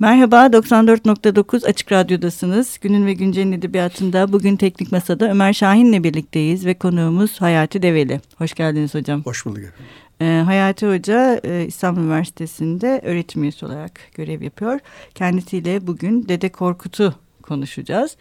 Merhaba, 94.9 Açık Radyo'dasınız. Günün ve Güncel'in edebiyatında bugün Teknik Masa'da Ömer Şahin'le birlikteyiz ve konuğumuz Hayati Develi. Hoş geldiniz hocam. Hoş bulduk efendim. Ee, Hayati Hoca e, İstanbul Üniversitesi'nde öğretim üyesi olarak görev yapıyor. Kendisiyle bugün Dede Korkut'u konuşacağız.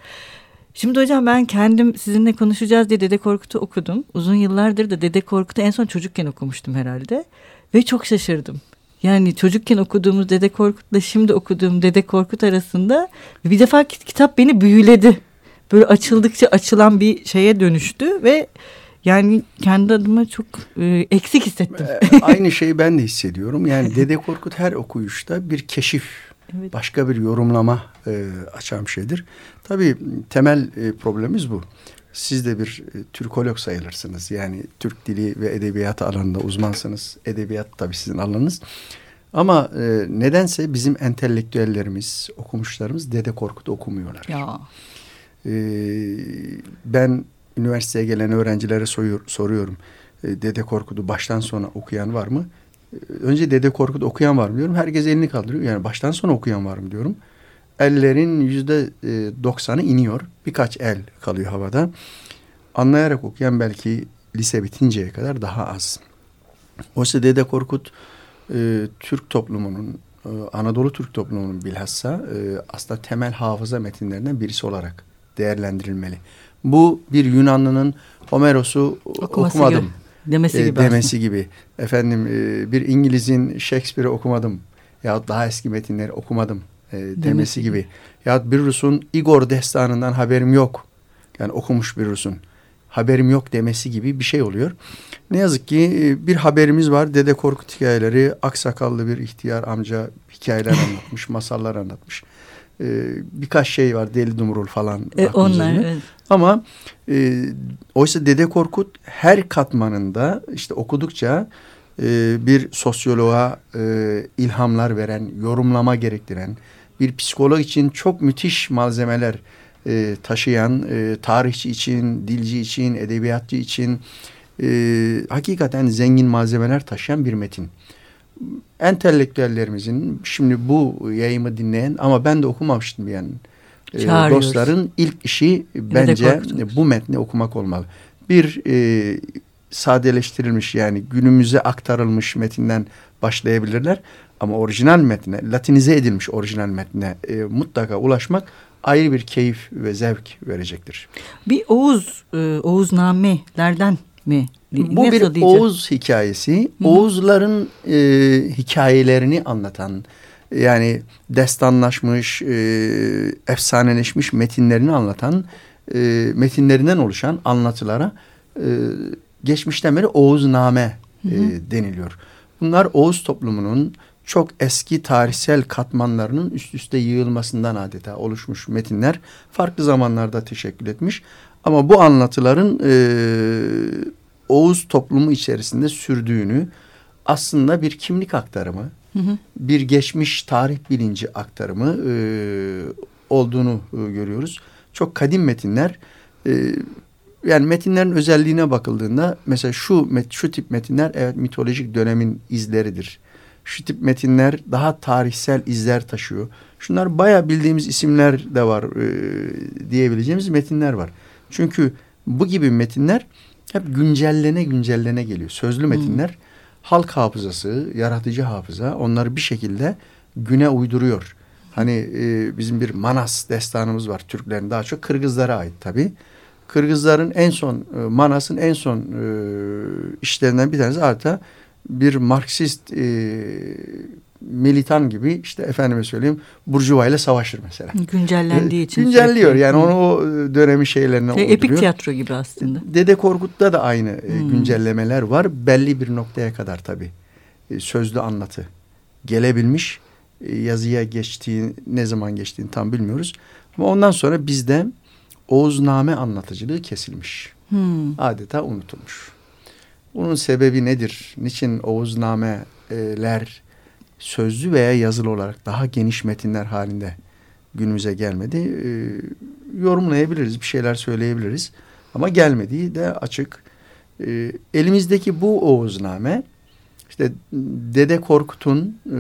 Şimdi hocam ben kendim sizinle konuşacağız diye Dede Korkut'u okudum. Uzun yıllardır da Dede Korkut'u en son çocukken okumuştum herhalde. Ve çok şaşırdım. Yani çocukken okuduğumuz Dede Korkut'la şimdi okuduğum Dede Korkut arasında bir defa kitap beni büyüledi. Böyle açıldıkça açılan bir şeye dönüştü ve yani kendi adıma çok e, eksik hissettim. Ee, aynı şeyi ben de hissediyorum. Yani Dede Korkut her okuyuşta bir keşif, evet. başka bir yorumlama e, açan bir şeydir. Tabii temel e, problemimiz bu. Siz de bir e, Türkolog sayılırsınız. Yani Türk dili ve edebiyatı alanında uzmansınız. Edebiyat tabii sizin alanınız. Ama e, nedense bizim entelektüellerimiz, okumuşlarımız Dede Korkut'u okumuyorlar. Ya. E, ben üniversiteye gelen öğrencilere soruyor, soruyorum. E, Dede Korkut'u baştan sona okuyan var mı? E, önce Dede Korkut okuyan var mı diyorum. Herkes elini kaldırıyor. Yani baştan sona okuyan var mı diyorum. Ellerin yüzde e, doksanı iniyor. Birkaç el kalıyor havada. Anlayarak okuyan belki lise bitinceye kadar daha az. Oysa Dede Korkut e, Türk toplumunun, e, Anadolu Türk toplumunun bilhassa e, aslında temel hafıza metinlerinden birisi olarak değerlendirilmeli. Bu bir Yunanlı'nın Homeros'u Okuması okumadım gibi. demesi gibi. E, demesi gibi. Efendim e, bir İngiliz'in Shakespeare'i okumadım yahut daha eski metinleri okumadım e, demesi, demesi gibi. Yahut bir Rus'un Igor destanından haberim yok. Yani okumuş bir Rus'un haberim yok demesi gibi bir şey oluyor. Ne yazık ki e, bir haberimiz var. Dede Korkut hikayeleri, aksakallı bir ihtiyar amca hikayeler anlatmış, masallar anlatmış. Ee, birkaç şey var. Deli Dumrul falan. E, onlar evet. Ama e, oysa Dede Korkut her katmanında işte okudukça e, bir sosyoloğa e, ilhamlar veren, yorumlama gerektiren, bir psikolog için çok müthiş malzemeler e, taşıyan, e, tarihçi için, dilci için, edebiyatçı için e, hakikaten zengin malzemeler taşıyan bir metin. Entelektüellerimizin şimdi bu yayımı dinleyen ama ben de okumamıştım yani. E, dostların ilk işi bence bu metni okumak olmalı. Bir e, sadeleştirilmiş yani günümüze aktarılmış metinden başlayabilirler. Ama orijinal metne, latinize edilmiş orijinal metne e, mutlaka ulaşmak ayrı bir keyif ve zevk verecektir. Bir Oğuz, e, Oğuznamelerden mi? Bu Nasıl bir diyeceğim? Oğuz hikayesi. Hı. Oğuzların e, hikayelerini anlatan, yani destanlaşmış, e, efsaneleşmiş metinlerini anlatan, e, metinlerinden oluşan anlatılara e, geçmişten beri Oğuzname e, deniliyor. Bunlar Oğuz toplumunun çok eski tarihsel katmanlarının üst üste yığılmasından adeta oluşmuş metinler farklı zamanlarda teşekkül etmiş. Ama bu anlatıların e, Oğuz toplumu içerisinde sürdüğünü aslında bir kimlik aktarımı, hı hı. bir geçmiş tarih bilinci aktarımı e, olduğunu e, görüyoruz. Çok kadim metinler. E, yani metinlerin özelliğine bakıldığında mesela şu şu tip metinler evet mitolojik dönemin izleridir şu tip metinler daha tarihsel izler taşıyor. Şunlar baya bildiğimiz isimler de var e, diyebileceğimiz metinler var. Çünkü bu gibi metinler hep güncellene güncellene geliyor. Sözlü hmm. metinler hmm. halk hafızası, yaratıcı hafıza onları bir şekilde güne uyduruyor. Hani e, bizim bir Manas destanımız var Türklerin daha çok Kırgızlara ait tabii. Kırgızların en son e, Manas'ın en son e, işlerinden bir tanesi artık bir Marksist e, militan gibi işte efendime söyleyeyim Burjuva ile savaşır mesela. Güncellendiği için. Güncelliyor sürekli. yani onu o dönemi şeylerine şey, Epik tiyatro gibi aslında. Dede Korkut'ta da aynı e, hmm. güncellemeler var. Belli bir noktaya kadar tabii. E, sözlü anlatı gelebilmiş. E, yazıya geçtiği ne zaman geçtiğini tam bilmiyoruz. Ama ondan sonra bizde Oğuzname anlatıcılığı kesilmiş. Hmm. Adeta unutulmuş. Bunun sebebi nedir? Niçin Oğuznameler sözlü veya yazılı olarak daha geniş metinler halinde günümüze gelmedi? E, yorumlayabiliriz, bir şeyler söyleyebiliriz. Ama gelmediği de açık. E, elimizdeki bu Oğuzname işte Dede Korkut'un e,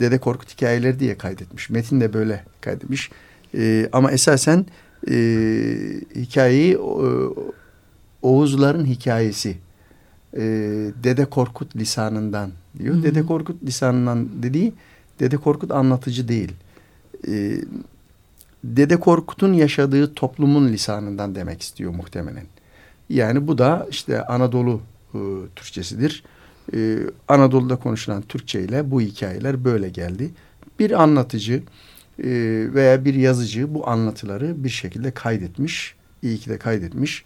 Dede Korkut hikayeleri diye kaydetmiş. Metin de böyle kaydetmiş. E, ama esasen e, hikayeyi e, Oğuzların hikayesi e, Dede Korkut lisanından diyor. Hı hı. Dede Korkut lisanından dediği Dede Korkut anlatıcı değil. E, Dede Korkut'un yaşadığı toplumun lisanından demek istiyor muhtemelen. Yani bu da işte Anadolu e, Türkçesidir. E, Anadolu'da konuşulan Türkçe ile bu hikayeler böyle geldi. Bir anlatıcı e, veya bir yazıcı bu anlatıları bir şekilde kaydetmiş. İyi ki de kaydetmiş.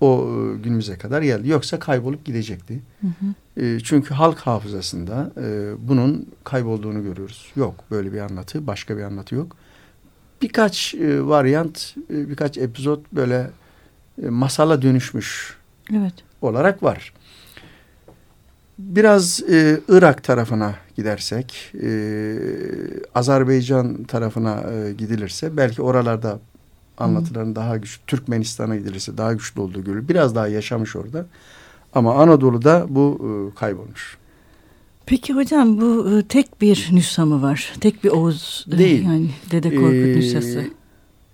O e, günümüze kadar geldi. Yoksa kaybolup gidecekti. Hı hı. E, çünkü halk hafızasında e, bunun kaybolduğunu görüyoruz. Yok böyle bir anlatı, başka bir anlatı yok. Birkaç e, varyant, e, birkaç epizod böyle e, masala dönüşmüş evet. olarak var. Biraz e, Irak tarafına gidersek, e, Azerbaycan tarafına e, gidilirse belki oralarda anlatıların Hı. daha güçlü, Türkmenistan'a gidilirse daha güçlü olduğu görülür. Biraz daha yaşamış orada. Ama Anadolu'da bu e, kaybolmuş. Peki hocam bu e, tek bir nüsha mı var? Tek bir Oğuz e, Değil. yani Dede Korkut ee, nüshası.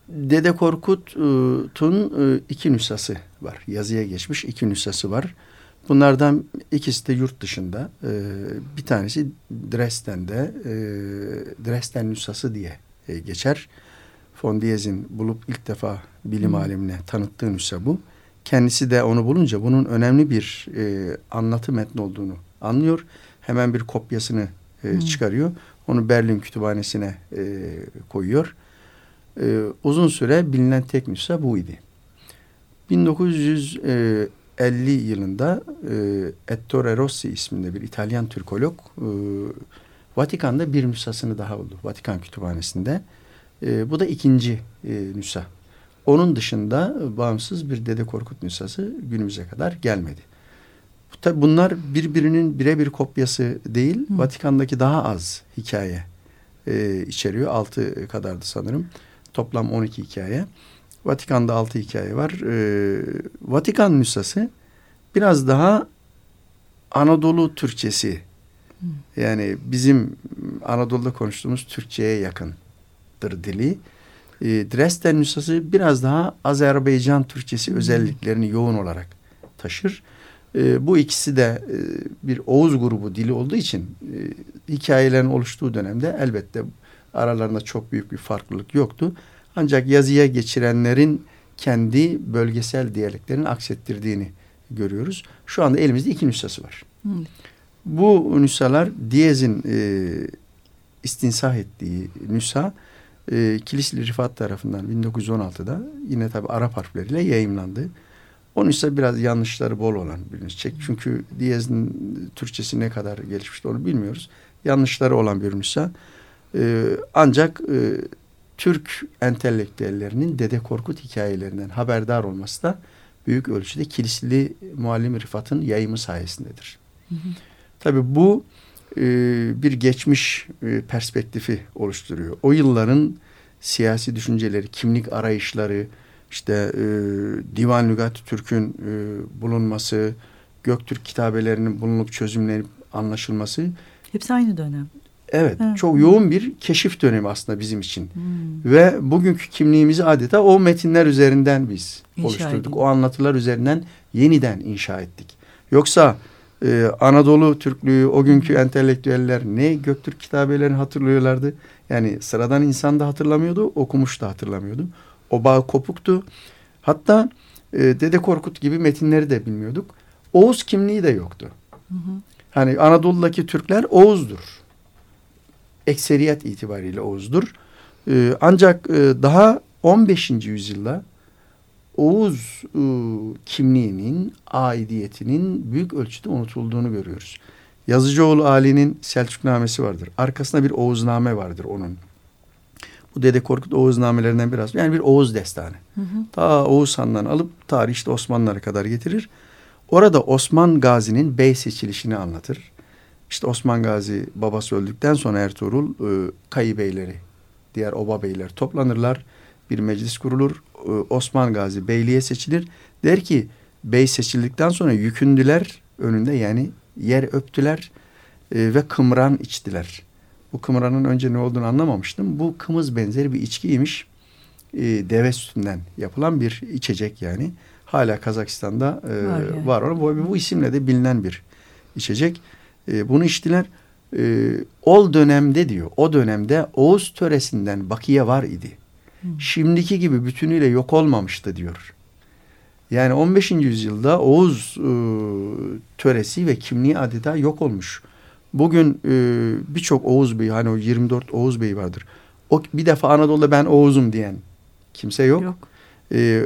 Dede Korkut'un e, iki nüshası var. Yazıya geçmiş iki nüshası var. Bunlardan ikisi de yurt dışında. E, bir tanesi Dresden'de e, Dresden nüshası diye geçer. Von Diez'in bulup ilk defa bilim alemine tanıttığı nüsha bu. Kendisi de onu bulunca bunun önemli bir anlatı metni olduğunu anlıyor. Hemen bir kopyasını hmm. çıkarıyor. Onu Berlin Kütüphanesi'ne koyuyor e, uzun süre bilinen tek nüsha buydu. 1950 yılında e, Ettore Rossi isminde bir İtalyan Türkolog e, Vatikan'da bir nüshasını daha buldu. Vatikan Kütüphanesi'nde. E, bu da ikinci e, nüsha. Onun dışında bağımsız bir Dede Korkut nüshası günümüze kadar gelmedi. Tabi bunlar birbirinin birebir kopyası değil. Hı. Vatikan'daki daha az hikaye e, içeriyor. Altı kadardı sanırım. Toplam 12 hikaye. Vatikan'da 6 hikaye var. Ee, Vatikan nüshası biraz daha Anadolu Türkçesi. Yani bizim Anadolu'da konuştuğumuz Türkçe'ye yakındır dili. Ee, Dresden nüshası biraz daha Azerbaycan Türkçesi özelliklerini yoğun olarak taşır. Ee, bu ikisi de e, bir Oğuz grubu dili olduğu için e, hikayelerin oluştuğu dönemde elbette Aralarında çok büyük bir farklılık yoktu. Ancak yazıya geçirenlerin kendi bölgesel diyaleklerini aksettirdiğini görüyoruz. Şu anda elimizde iki nüshası var. Hı. Bu nüshalar Diyez'in e, istinsah ettiği nüsha e, Kilisli Rifat tarafından 1916'da yine tabi Arap harfleriyle yayımlandı. O nüsha biraz yanlışları bol olan bir nüsha. Çünkü Diyez'in Türkçesi ne kadar gelişmişti onu bilmiyoruz. Yanlışları olan bir nüsha. E, ancak e, Türk entelektüellerinin Dede Korkut hikayelerinden haberdar olması da büyük ölçüde Kilisli Muallim Rıfat'ın yayımı sayesindedir. Hı hı. Tabii bu bir geçmiş e, perspektifi oluşturuyor. O yılların siyasi düşünceleri, kimlik arayışları, işte e, Divan Lügat Türk'ün e, bulunması, Göktürk kitabelerinin bulunup çözümlenip anlaşılması. Hepsi aynı dönem. Evet, evet, çok yoğun bir keşif dönemi aslında bizim için. Hmm. Ve bugünkü kimliğimizi adeta o metinler üzerinden biz inşa oluşturduk. Edin. O anlatılar üzerinden yeniden inşa ettik. Yoksa e, Anadolu Türklüğü, o günkü entelektüeller ne Göktürk kitabelerini hatırlıyorlardı. Yani sıradan insan da hatırlamıyordu, okumuş da hatırlamıyordu. O bağ kopuktu. Hatta e, Dede Korkut gibi metinleri de bilmiyorduk. Oğuz kimliği de yoktu. Hı hı. Hani Anadolu'daki Türkler Oğuz'dur ekseriyet itibariyle Oğuz'dur. E, ancak e, daha 15. yüzyılda Oğuz e, kimliğinin, aidiyetinin büyük ölçüde unutulduğunu görüyoruz. Yazıcıoğlu Ali'nin Selçuknamesi vardır. Arkasında bir Oğuzname vardır onun. Bu Dede Korkut Oğuznamelerinden biraz. Yani bir Oğuz destanı. Hı hı. Ta Oğuz Han'dan alıp tarih işte Osmanlılara kadar getirir. Orada Osman Gazi'nin bey seçilişini anlatır. İşte Osman Gazi babası öldükten sonra Ertuğrul e, kayı beyleri, diğer oba beyler toplanırlar. Bir meclis kurulur. E, Osman Gazi beyliğe seçilir. Der ki bey seçildikten sonra yükündüler önünde yani yer öptüler e, ve kımran içtiler. Bu kımranın önce ne olduğunu anlamamıştım. Bu kımız benzeri bir içkiymiş. E, deve sütünden yapılan bir içecek yani. Hala Kazakistan'da e, var, yani. var. Bu, bu isimle de bilinen bir içecek. Bunu içtiler. E, o dönemde diyor, o dönemde Oğuz töresinden bakiye var idi. Hmm. Şimdiki gibi bütünüyle yok olmamıştı diyor. Yani 15. yüzyılda Oğuz e, töresi ve kimliği adeta yok olmuş. Bugün e, birçok Oğuz Bey hani o 24 Oğuz Bey vardır. O bir defa Anadolu'da ben Oğuz'um diyen kimse yok. yok. E,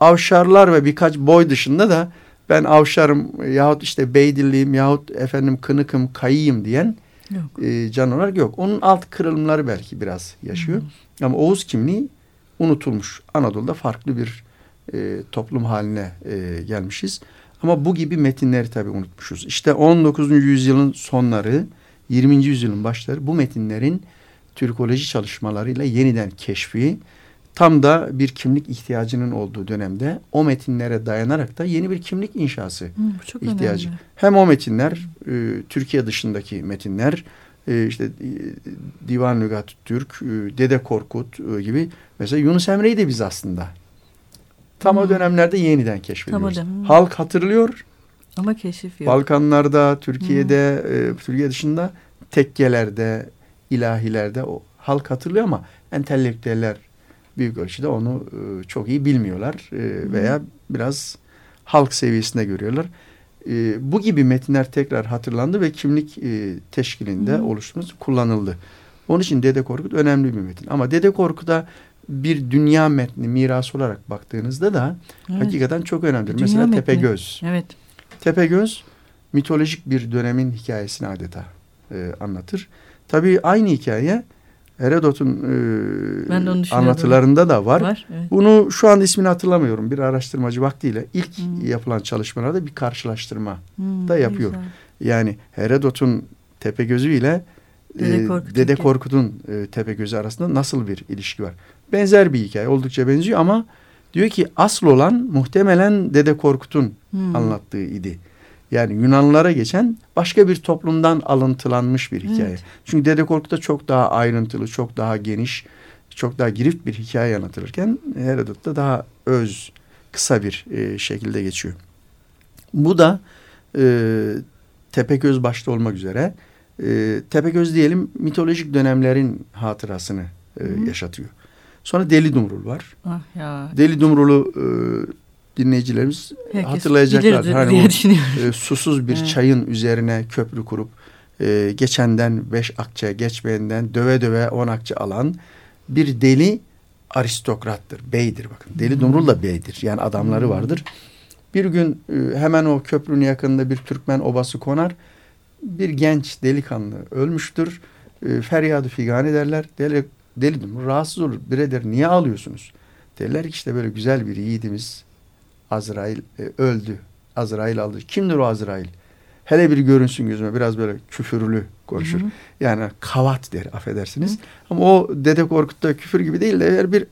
avşarlar ve birkaç boy dışında da ben avşarım yahut işte beydilliyim yahut efendim kınıkım kayıyım diyen yok. E, can olarak yok. Onun alt kırılımları belki biraz yaşıyor. Hı. Ama Oğuz kimliği unutulmuş. Anadolu'da farklı bir e, toplum haline e, gelmişiz. Ama bu gibi metinleri tabii unutmuşuz. İşte 19. yüzyılın sonları, 20. yüzyılın başları bu metinlerin Türkoloji çalışmalarıyla yeniden keşfi, tam da bir kimlik ihtiyacının olduğu dönemde o metinlere dayanarak da yeni bir kimlik inşası Hı, ihtiyacı. Önemli. Hem o metinler, e, Türkiye dışındaki metinler, e, işte e, Divan Lügat Türk, e, Dede Korkut e, gibi mesela Yunus Emre'yi de biz aslında Tam hmm. o dönemlerde yeniden keşfediyoruz. Tam Halk hatırlıyor. Ama keşif yok. Balkanlarda, Türkiye'de, e, Türkiye dışında tekkelerde, ilahilerde o halk hatırlıyor ama entelektüeller büyük ölçüde onu e, çok iyi bilmiyorlar e, veya biraz halk seviyesinde görüyorlar. E, bu gibi metinler tekrar hatırlandı ve kimlik e, teşkilinde oluşturulması kullanıldı. Onun için Dede Korkut önemli bir metin. Ama Dede Korkut'a bir dünya metni miras olarak baktığınızda da evet. hakikaten çok önemlidir. Dünya Mesela metni. Tepegöz. Evet. Tepegöz mitolojik bir dönemin hikayesini adeta e, anlatır. Tabii aynı hikaye Herodot'un e, anlatılarında da var. var evet. Bunu şu an ismini hatırlamıyorum. Bir araştırmacı vaktiyle ilk hmm. yapılan çalışmalarda bir karşılaştırma hmm, da yapıyor. Güzel. Yani Herodot'un Tepegözü ile Dede, Korkut Dede Korkut'un e, Tepegözü arasında nasıl bir ilişki var? benzer bir hikaye. Oldukça benziyor ama diyor ki asıl olan muhtemelen Dede Korkut'un hmm. anlattığı idi. Yani Yunanlılara geçen başka bir toplumdan alıntılanmış bir hikaye. Evet. Çünkü Dede Korkut'ta çok daha ayrıntılı, çok daha geniş, çok daha girift bir hikaye anlatılırken Herodot'ta daha öz, kısa bir e, şekilde geçiyor. Bu da e, Tepegöz başta olmak üzere e, Tepegöz diyelim mitolojik dönemlerin hatırasını e, yaşatıyor. Sonra Deli Dumrul var. Ah ya. Deli Dumrul'u e, dinleyicilerimiz Herkes hatırlayacaklar. Hani diye o, e, susuz bir evet. çayın üzerine köprü kurup e, geçenden beş akçe, geçmeyenden döve döve on akçe alan bir deli aristokrattır, beydir bakın. Deli hmm. Dumrul da beydir. Yani adamları hmm. vardır. Bir gün e, hemen o köprünün yakınında bir Türkmen obası konar. Bir genç delikanlı ölmüştür. E, feryadı figan ederler. Deli Deli rahatsız olur. Biredir niye ağlıyorsunuz? Derler ki işte böyle güzel bir yiğidimiz Azrail e, öldü. Azrail aldı. Kimdir o Azrail? Hele bir görünsün gözüme biraz böyle küfürlü konuşur. Hı hı. Yani kavat der affedersiniz. Hı. Ama o Dede Korkut'ta küfür gibi değil de bir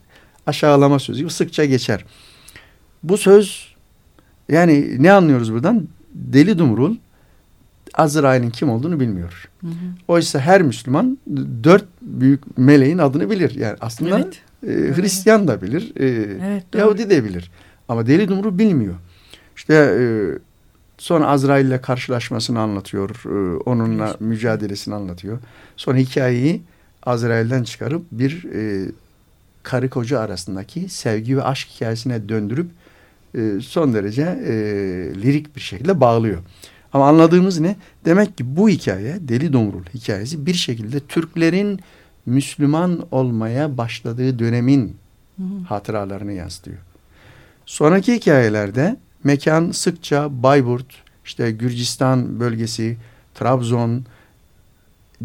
aşağılama sözü gibi sıkça geçer. Bu söz yani ne anlıyoruz buradan? Deli Dumrul Azrail'in kim olduğunu bilmiyor. Hı hı. Oysa her Müslüman dört büyük meleğin adını bilir. Yani aslında evet. e, Hristiyan da bilir, e, evet, Yahudi de bilir. Ama deli dumru bilmiyor. İşte e, sonra Azrail ile karşılaşmasını anlatıyor, e, onunla evet. mücadelesini anlatıyor. Sonra hikayeyi Azrail'den çıkarıp bir e, karı koca arasındaki sevgi ve aşk hikayesine döndürüp e, son derece e, lirik bir şekilde bağlıyor. Ama anladığımız ne? Demek ki bu hikaye Deli Domrul hikayesi bir şekilde Türklerin Müslüman olmaya başladığı dönemin hı hatıralarını yansıtıyor. Sonraki hikayelerde mekan sıkça Bayburt, işte Gürcistan bölgesi, Trabzon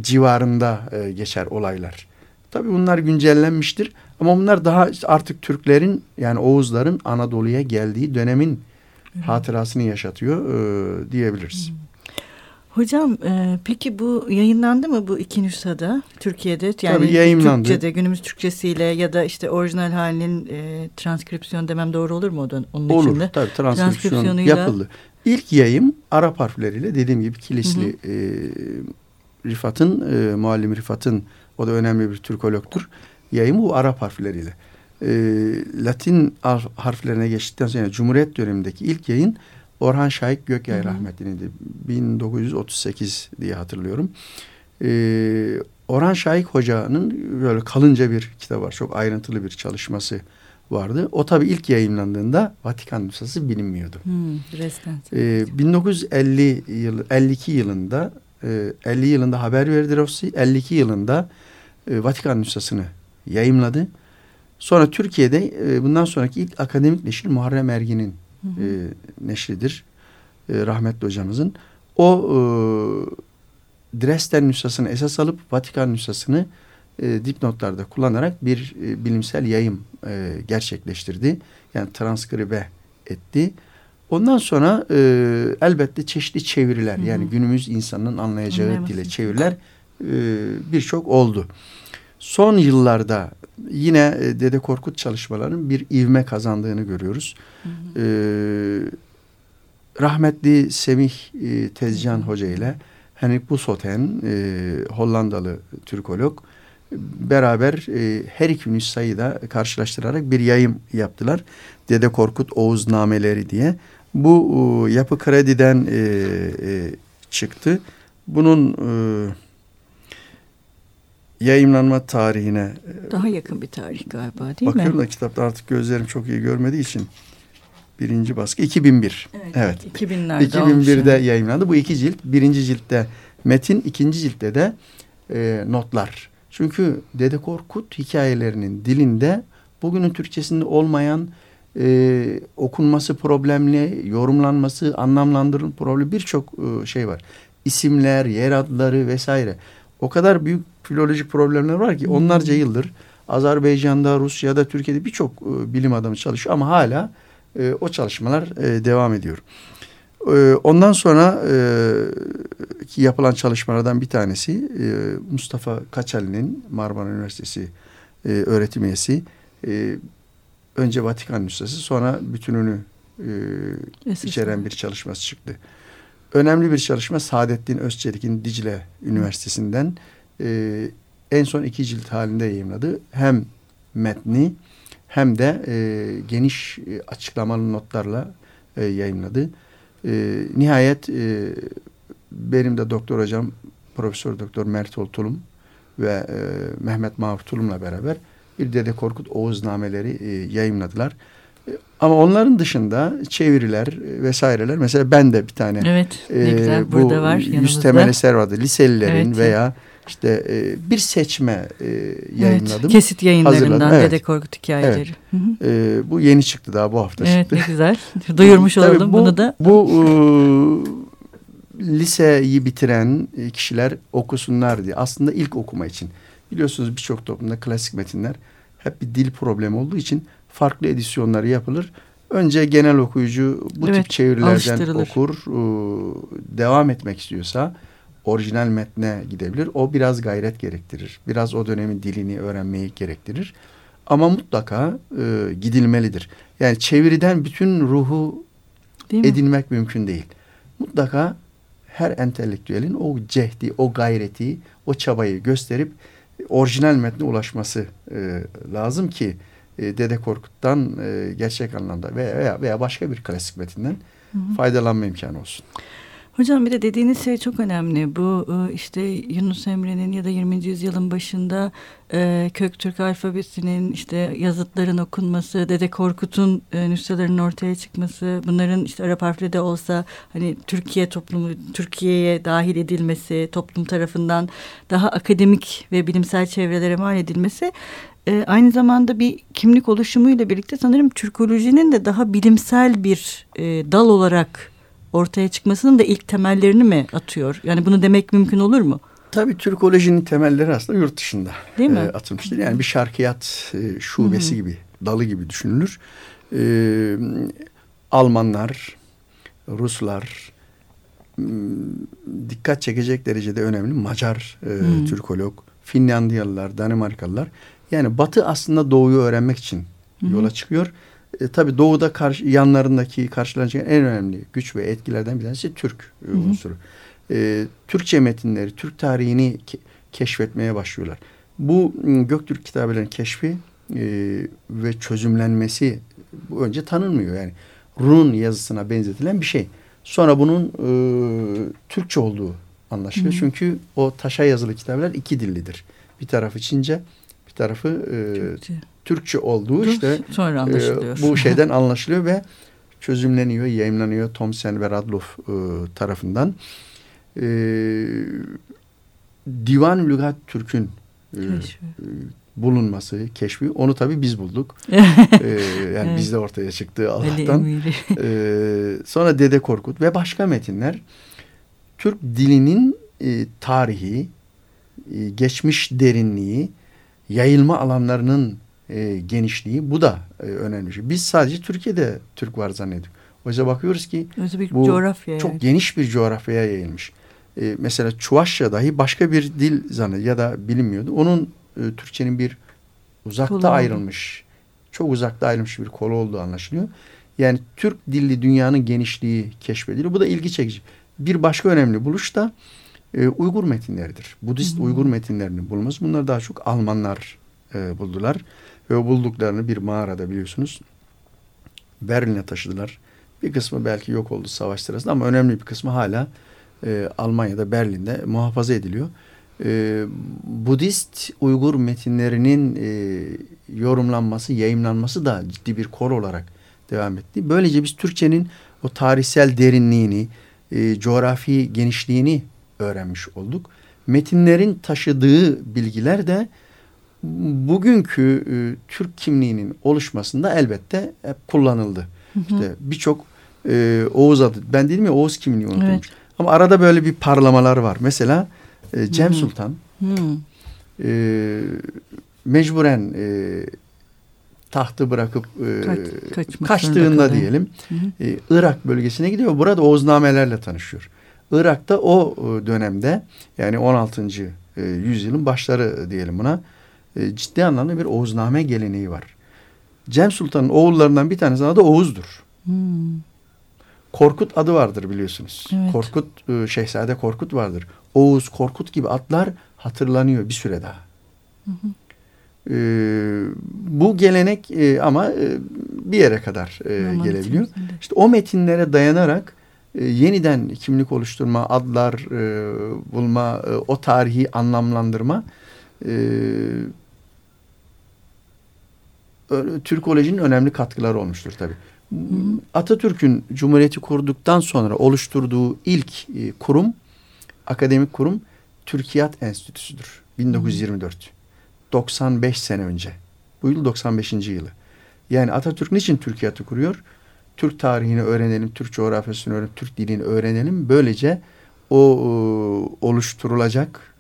civarında e, geçer olaylar. Tabii bunlar güncellenmiştir ama bunlar daha artık Türklerin yani Oğuzların Anadolu'ya geldiği dönemin hatırasını yaşatıyor e, diyebiliriz. Hocam e, peki bu yayınlandı mı bu iki nüshada Türkiye'de? Yani Tabii yayınlandı. Türkçe'de günümüz Türkçesiyle ya da işte orijinal halinin e, transkripsiyon demem doğru olur mu o da, onun olur, içinde? Olur tabii transkripsiyon yapıldı. İlk yayım Arap harfleriyle dediğim gibi kilisli e, Rifat'ın, e, Muallim Rifat'ın o da önemli bir Türkologtur. Yayımı bu Arap harfleriyle. E, Latin harflerine geçtikten sonra yani Cumhuriyet dönemindeki ilk yayın Orhan Şahik Gökyay rahmetliydi. 1938 diye hatırlıyorum. E, Orhan Şahik Hoca'nın böyle kalınca bir kitap var. Çok ayrıntılı bir çalışması vardı. O tabii ilk yayınlandığında Vatikan nüshası bilinmiyordu. Hmm, ee, 1950 yıl 52 yılında e, 50 yılında haber verdi Rossi. 52 yılında e, Vatikan nüshasını yayımladı. Sonra Türkiye'de e, bundan sonraki ilk akademik neşir Muharrem Ergin'in e, neşridir. E, rahmetli hocamızın. O e, Dresden nüshasını esas alıp Vatikan nüshasını e, dipnotlarda kullanarak bir e, bilimsel yayım e, gerçekleştirdi. Yani transkribe etti. Ondan sonra e, elbette çeşitli çeviriler hı hı. yani günümüz insanının anlayacağı dile çeviriler e, birçok oldu. Son yıllarda yine e, Dede Korkut çalışmalarının bir ivme kazandığını görüyoruz. Hı hı. E, rahmetli Semih e, Tezcan Hoca ile Henrik Busoten e, Hollandalı Türkolog beraber e, her iki nüshayı da karşılaştırarak bir yayım yaptılar. Dede Korkut Oğuz Nameleri diye. Bu e, yapı krediden e, e, çıktı. Bunun e, yayınlanma tarihine e, daha yakın bir tarih galiba değil bakıyorum mi? Bakıyorum da kitapta artık gözlerim çok iyi görmediği için birinci baskı 2001. Evet. evet. 2000'lerde 2001'de yayınlandı. Bu iki cilt. Birinci ciltte metin, ikinci ciltte de e, notlar. Çünkü Dede Korkut hikayelerinin dilinde bugünün Türkçesinde olmayan e, okunması problemli, yorumlanması, anlamlandırın problemi birçok e, şey var. İsimler, yer adları vesaire. O kadar büyük filolojik problemler var ki onlarca yıldır Azerbaycan'da, Rusya'da, Türkiye'de birçok e, bilim adamı çalışıyor ama hala e, o çalışmalar e, devam ediyor. E, ondan sonra e, ki yapılan çalışmalardan bir tanesi e, Mustafa Kaçali'nin Marmara Üniversitesi e, öğretim üyesi. E, önce Vatikan Nüshası sonra bütününü e, içeren bir çalışması çıktı. Önemli bir çalışma Saadettin Özçelik'in Dicle Üniversitesi'nden e, en son iki cilt halinde yayınladı. Hem metni hem de e, geniş e, açıklamalı notlarla e, yayınladı. E, nihayet e, benim de doktor hocam Profesör Doktor Mert Tulum ve e, Mehmet Mahmut Tulum'la beraber bir Dede Korkut Oğuz nameleri e, yayınladılar. E, ama onların dışında çeviriler e, vesaireler mesela ben de bir tane evet, ne güzel, burada var yüz temel eser vardı. Liselilerin evet. veya işte e, bir seçme e, yayınladım. Evet, kesit yayınlarından evet. Dede Korkut hikayeleri. Evet. Hı hı. E, bu yeni çıktı daha bu hafta evet, çıktı. Evet ne güzel. Duyurmuş oldum bu, bunu da. Bu e, liseyi bitiren kişiler okusunlar diye. Aslında ilk okuma için. Biliyorsunuz birçok toplumda klasik metinler hep bir dil problemi olduğu için farklı edisyonları yapılır. Önce genel okuyucu bu evet, tip çevirilerden okur. E, devam etmek istiyorsa orijinal metne gidebilir. O biraz gayret gerektirir. Biraz o dönemin dilini öğrenmeyi gerektirir. Ama mutlaka e, gidilmelidir. Yani çeviriden bütün ruhu edinmek mümkün değil. Mutlaka her entelektüelin o cehdi, o gayreti, o çabayı gösterip orijinal metne ulaşması e, lazım ki e, Dede Korkut'tan e, gerçek anlamda veya veya başka bir klasik metinden faydalanma imkanı olsun. Hocam bir de dediğiniz şey çok önemli. Bu e, işte Yunus Emre'nin ya da 20. yüzyılın başında e, Köktürk alfabesinin işte yazıtların okunması, Dede Korkut'un e, nüshalarının ortaya çıkması, bunların işte Arap harfleri de olsa hani Türkiye toplumu, Türkiye'ye dahil edilmesi, toplum tarafından daha akademik ve bilimsel çevrelere mal edilmesi e, aynı zamanda bir kimlik oluşumuyla birlikte sanırım Türkolojinin de daha bilimsel bir dal olarak ortaya çıkmasının da ilk temellerini mi atıyor? Yani bunu demek mümkün olur mu? Tabii Türkolojinin temelleri aslında yurt dışında Değil mi? E, atılmıştır. Yani bir şarkiyat e, şubesi Hı-hı. gibi, dalı gibi düşünülür. E, Almanlar, Ruslar, dikkat çekecek derecede önemli Macar e, Türkolog, Finlandiyalılar, Danimarkalılar. Yani Batı aslında Doğu'yu öğrenmek için Hı-hı. yola çıkıyor. E, tabii doğuda karşı, yanlarındaki karşılanacak en önemli güç ve etkilerden bir tanesi Türk e, unsuru. e, Türkçe metinleri, Türk tarihini ke keşfetmeye başlıyorlar. Bu Göktürk kitabelerinin keşfi e, ve çözümlenmesi bu önce tanınmıyor. Yani Run yazısına benzetilen bir şey. Sonra bunun e, Türkçe olduğu anlaşılıyor. Hı. Çünkü o taşa yazılı kitaplar iki dillidir. Bir tarafı Çince, bir tarafı e, Türkçe. Türkçe olduğu işte sonra anlaşılıyor. E, bu şeyden anlaşılıyor ve çözümleniyor, yayınlanıyor Thomson ve Radloff e, tarafından. E, Divan Lügat Türk'ün e, bulunması, keşfi onu tabii biz bulduk. ee, yani evet. bizde ortaya çıktı Allah'tan. ee, sonra Dede Korkut ve başka metinler Türk dilinin e, tarihi, e, geçmiş derinliği, yayılma alanlarının e, genişliği bu da e, önemli şey. Biz sadece Türkiye'de Türk var zannediyoruz. Oysa bakıyoruz ki bu coğrafya çok yani. geniş bir coğrafyaya yayılmış. E, mesela Çuvaşça dahi başka bir dil zannediyor ya da bilinmiyordu. Onun e, Türkçenin bir uzakta kolu ayrılmış, çok uzakta ayrılmış bir kolu olduğu anlaşılıyor. Yani Türk dilli dünyanın genişliği keşfediliyor. Bu da ilgi çekici. Bir başka önemli buluş da e, Uygur metinleridir. Budist hı hı. Uygur metinlerini bulması. Bunlar daha çok Almanlar e, buldular. Ve bulduklarını bir mağarada biliyorsunuz Berlin'e taşıdılar. Bir kısmı belki yok oldu savaş sırasında ama önemli bir kısmı hala e, Almanya'da Berlin'de muhafaza ediliyor e, Budist Uygur metinlerinin e, yorumlanması, yayımlanması da ciddi bir kor olarak devam etti. Böylece biz Türkçenin o tarihsel derinliğini, e, coğrafi genişliğini öğrenmiş olduk. Metinlerin taşıdığı bilgiler de bugünkü e, Türk kimliğinin oluşmasında elbette hep kullanıldı. Hı hı. İşte birçok e, Oğuz adı, ben dedim ya Oğuz kimliği unutulmuş. Evet. Ama arada böyle bir parlamalar var. Mesela e, Cem hmm. Sultan hmm. E, mecburen e, tahtı bırakıp e, kaçtığında diyelim e, Irak bölgesine gidiyor. Burada Oğuznamelerle tanışıyor. Irak'ta o e, dönemde yani 16. E, yüzyılın başları diyelim buna e, ciddi anlamda bir Oğuzname geleneği var. Cem Sultan'ın oğullarından bir tanesi adı Oğuz'dur. Hmm. Korkut adı vardır biliyorsunuz. Evet. Korkut, Şehzade Korkut vardır. Oğuz, Korkut gibi atlar hatırlanıyor bir süre daha. Hı hı. Ee, bu gelenek e, ama e, bir yere kadar e, gelebiliyor. İşte o metinlere dayanarak e, yeniden kimlik oluşturma, adlar e, bulma, e, o tarihi anlamlandırma e, Türkolojinin önemli katkıları olmuştur tabii. Atatürk'ün Cumhuriyeti kurduktan sonra oluşturduğu ilk e, kurum akademik kurum Türkiyat Enstitüsü'dür. 1924. 95 sene önce. Bu yıl 95. yılı. Yani Atatürk niçin Türkiyat'ı kuruyor? Türk tarihini öğrenelim, Türk coğrafyasını öğrenelim, Türk dilini öğrenelim. Böylece o e, oluşturulacak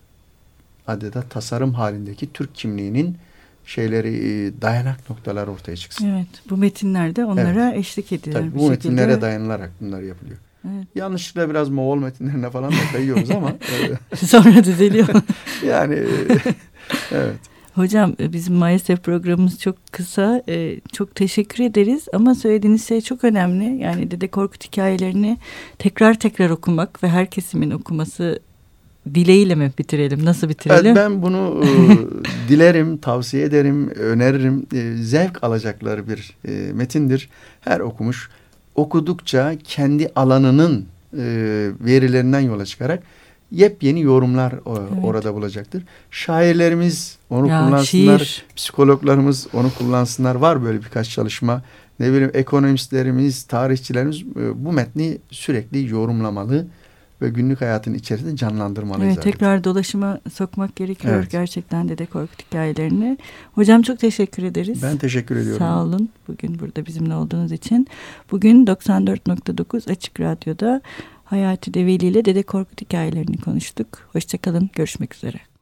adeta tasarım halindeki Türk kimliğinin şeyleri e, dayanak noktalar ortaya çıksın. Evet, bu metinlerde onlara evet. eşlik edilir. Tabii, bu metinlere şekilde... dayanılarak bunlar yapılıyor. Evet. Yanlışlıkla biraz Moğol metinlerine falan da kayıyoruz ama. Sonra düzeliyor. yani evet. Hocam e, bizim maalesef programımız çok kısa. Ee, çok teşekkür ederiz ama söylediğiniz şey çok önemli. Yani Dede Korkut hikayelerini tekrar tekrar okumak ve her kesimin okuması dileğiyle mi bitirelim? Nasıl bitirelim? Evet, ben bunu e, dilerim, tavsiye ederim, öneririm. E, zevk alacakları bir e, metindir. Her okumuş okudukça kendi alanının e, verilerinden yola çıkarak yepyeni yorumlar o, evet. orada bulacaktır. Şairlerimiz onu ya, kullansınlar, şiir. psikologlarımız onu kullansınlar. Var böyle birkaç çalışma. Ne bileyim ekonomistlerimiz, tarihçilerimiz e, bu metni sürekli yorumlamalı ve günlük hayatın içerisinde canlandırmalıyız. Evet, tekrar dolaşıma sokmak gerekiyor evet. gerçekten Dede Korkut hikayelerini. Hocam çok teşekkür ederiz. Ben teşekkür ediyorum. Sağ olun bugün burada bizimle olduğunuz için. Bugün 94.9 Açık Radyo'da Hayati Develi ile Dede Korkut hikayelerini konuştuk. Hoşçakalın, görüşmek üzere.